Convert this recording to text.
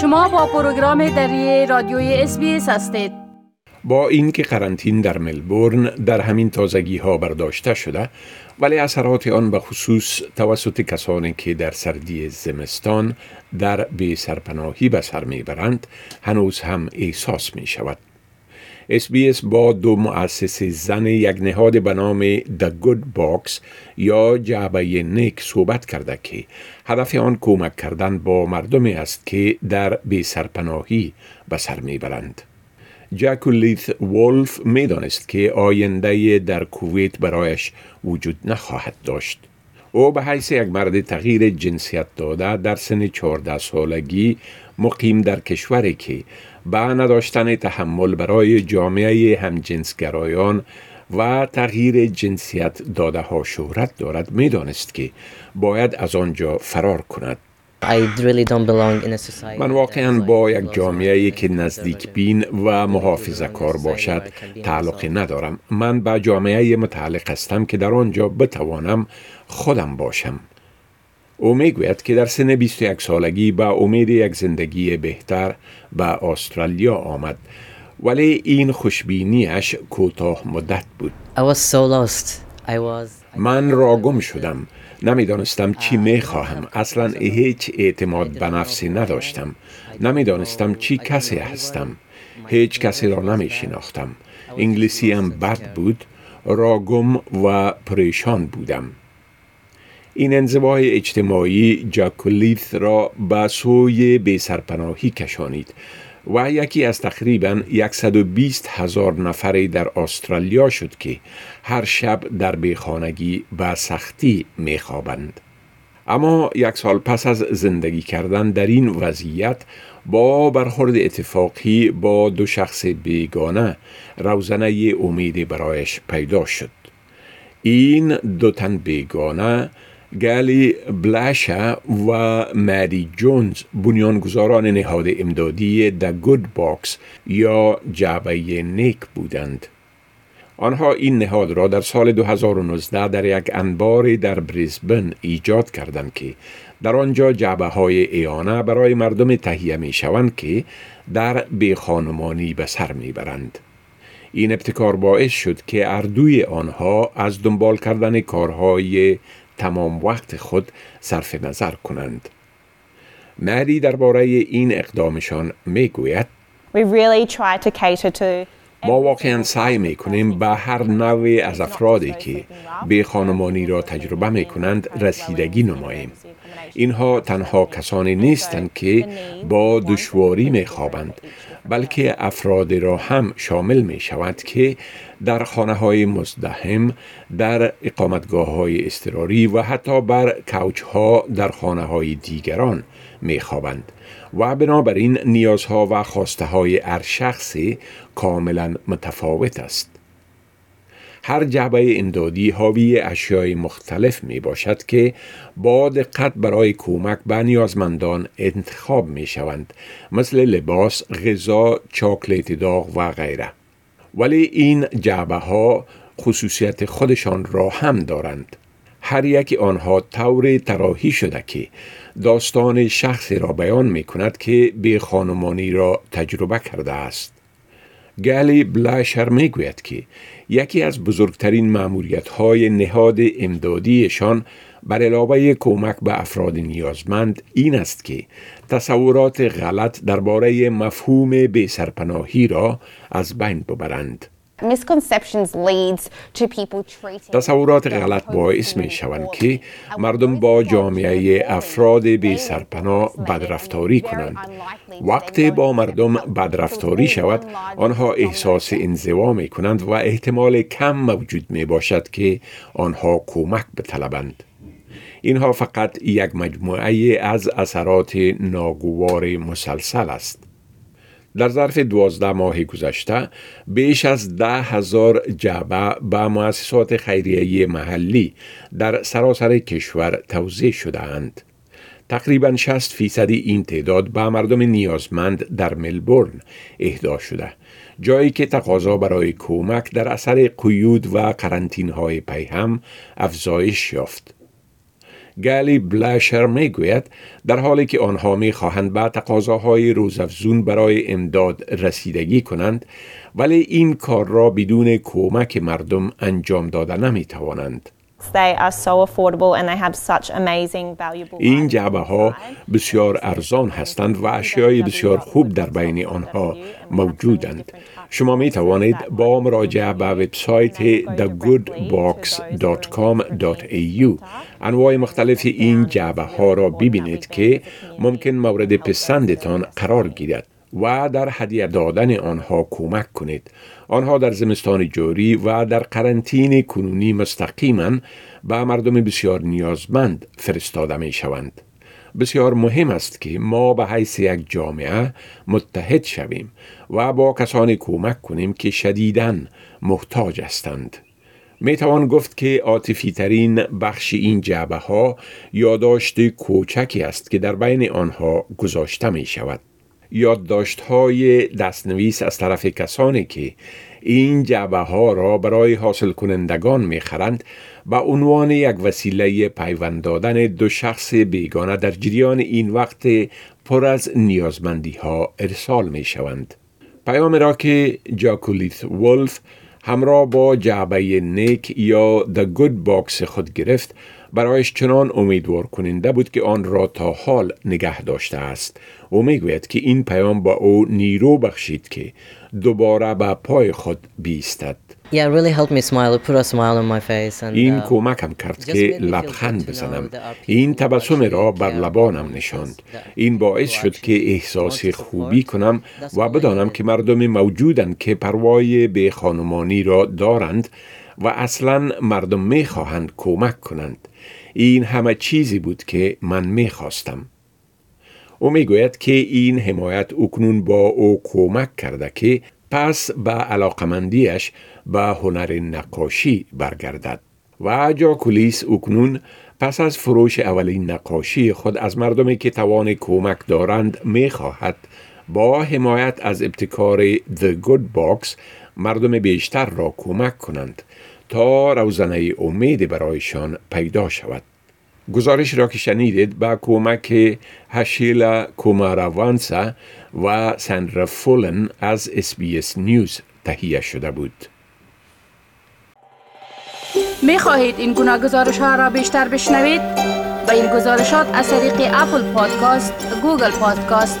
شما با پروگرام دری رادیوی SBS هستید با اینکه قرنطین در ملبورن در همین تازگی ها برداشته شده ولی اثرات آن به خصوص توسط کسانی که در سردی زمستان در بی سرپناهی به سر می‌برند هنوز هم احساس می شود. SBS با دو مؤسس زن یک نهاد به نام The Good Box یا جعبه نیک صحبت کرده که هدف آن کمک کردن با مردمی است که در بی سرپناهی به سر می‌برند. جاکولیت وولف می دانست که آینده در کویت برایش وجود نخواهد داشت. او به حیث یک مرد تغییر جنسیت داده در سن 14 سالگی مقیم در کشوری که به نداشتن تحمل برای جامعه همجنسگرایان و تغییر جنسیت داده ها شهرت دارد می دانست که باید از آنجا فرار کند. من واقعا با یک جامعه که نزدیک بین و محافظه کار باشد تعلق ندارم. من به جامعه متعلق هستم که در آنجا بتوانم خودم باشم. او می‌گوید که در سن 21 سالگی با امید یک زندگی بهتر به استرالیا آمد ولی این خوشبینیش کوتاه مدت بود. من را گم شدم. نمی‌دانستم چی می خواهم. اصلا هیچ اعتماد به نفسی نداشتم. نمی‌دانستم چی کسی هستم. هیچ کسی را نمی شناختم. انگلیسی هم بد بود. راگم و پریشان بودم. این انزوای اجتماعی جاکولیت را به سوی سرپناهی کشانید و یکی از تقریبا 120 هزار نفری در استرالیا شد که هر شب در بیخانگی به سختی میخوابند. اما یک سال پس از زندگی کردن در این وضعیت با برخورد اتفاقی با دو شخص بیگانه روزنه امید برایش پیدا شد. این دو تن بیگانه گالی بلاشا و مادی جونز بنیانگذاران نهاد امدادی The Good Box یا جعبه نیک بودند. آنها این نهاد را در سال 2019 در یک انبار در بریزبن ایجاد کردند که در آنجا جعبه های ایانه برای مردم تهیه می شوند که در خانمانی به سر می برند. این ابتکار باعث شد که اردوی آنها از دنبال کردن کارهای تمام وقت خود صرف نظر کنند. مری درباره این اقدامشان می گوید ما واقعا سعی می کنیم به هر نوع از افرادی که به خانمانی را تجربه می کنند رسیدگی نماییم. اینها تنها کسانی نیستند که با دشواری می خوابند بلکه افراد را هم شامل می شود که در خانه های مزدهم، در اقامتگاه های استراری و حتی بر کوچ ها در خانه های دیگران می خوابند و بنابراین نیازها و خواسته های هر شخصی کاملا متفاوت است. هر جعبه اندادی حاوی اشیای مختلف می باشد که با دقت برای کمک به نیازمندان انتخاب می شوند مثل لباس، غذا، چاکلیت داغ و غیره. ولی این جعبه ها خصوصیت خودشان را هم دارند. هر یک آنها طور تراحی شده که داستان شخصی را بیان می کند که به خانمانی را تجربه کرده است. گلی بلاشر می گوید که یکی از بزرگترین معمولیت های نهاد امدادیشان بر علاوه کمک به افراد نیازمند این است که تصورات غلط درباره مفهوم به سرپناهی را از بین ببرند. تصورات غلط باعث می شوند که مردم با جامعه افراد بی سرپناه بدرفتاری کنند. وقتی با مردم بدرفتاری شود آنها احساس انزوا می کنند و احتمال کم موجود می باشد که آنها کمک بطلبند. اینها فقط یک مجموعه از اثرات ناگوار مسلسل است. در ظرف دوازده ماه گذشته بیش از ده هزار جعبه به مؤسسات خیریه محلی در سراسر کشور توضیح شده اند. تقریبا 60 فیصدی این تعداد به مردم نیازمند در ملبورن اهدا شده جایی که تقاضا برای کمک در اثر قیود و قرنطین های پیهم افزایش یافت بلاشر می گوید در حالی که آنها می خواهند به تقاضاهای روزافزون برای امداد رسیدگی کنند ولی این کار را بدون کمک مردم انجام داده نمی توانند. این جعبه ها بسیار ارزان هستند و اشیای بسیار خوب در بین آنها موجودند. شما می توانید با مراجعه به وبسایت thegoodbox.com.au انواع مختلف این جعبه ها را ببینید که ممکن مورد پسندتان قرار گیرد. و در هدیه دادن آنها کمک کنید. آنها در زمستان جوری و در قرنطینه کنونی مستقیما به مردم بسیار نیازمند فرستاده می شوند. بسیار مهم است که ما به حیث یک جامعه متحد شویم و با کسانی کمک کنیم که شدیداً محتاج هستند. می توان گفت که عاطفی ترین بخش این جعبه ها یادداشت کوچکی است که در بین آنها گذاشته می شود. یادداشت های دستنویس از طرف کسانی که این جعبه ها را برای حاصل کنندگان می خرند به عنوان یک وسیله پیوند دادن دو شخص بیگانه در جریان این وقت پر از نیازمندی ها ارسال می شوند. پیام را که جاکولیت ولف همراه با جعبه نیک یا The Good Box خود گرفت برایش چنان امیدوار کننده بود که آن را تا حال نگه داشته است. او می‌گوید که این پیام با او نیرو بخشید که دوباره به پای خود بیستد. این کمکم کرد که لبخند بزنم. این تبسم را بر لبانم نشاند. این باعث شد که احساس خوبی کنم و بدانم که مردم موجودند که پروای به خانمانی را دارند. و اصلا مردم می‌خواهند کمک کنند. این همه چیزی بود که من می‌خواستم او می‌گوید که این حمایت اکنون با او کمک کرده که پس به علاقمندیش به هنر نقاشی برگردد. و جاکولیس اکنون پس از فروش اولین نقاشی خود از مردمی که توان کمک دارند می‌خواهد با حمایت از ابتکار The Good Box مردم بیشتر را کمک کنند تا روزنه امید برایشان پیدا شود. گزارش را که شنیدید با کمک هشیلا کوماراوانسا و سندرا فولن از SBS News تهیه شده بود. می خواهید این گونه گزارش ها را بیشتر بشنوید؟ با این گزارشات از طریق Apple Podcast، Google Podcast،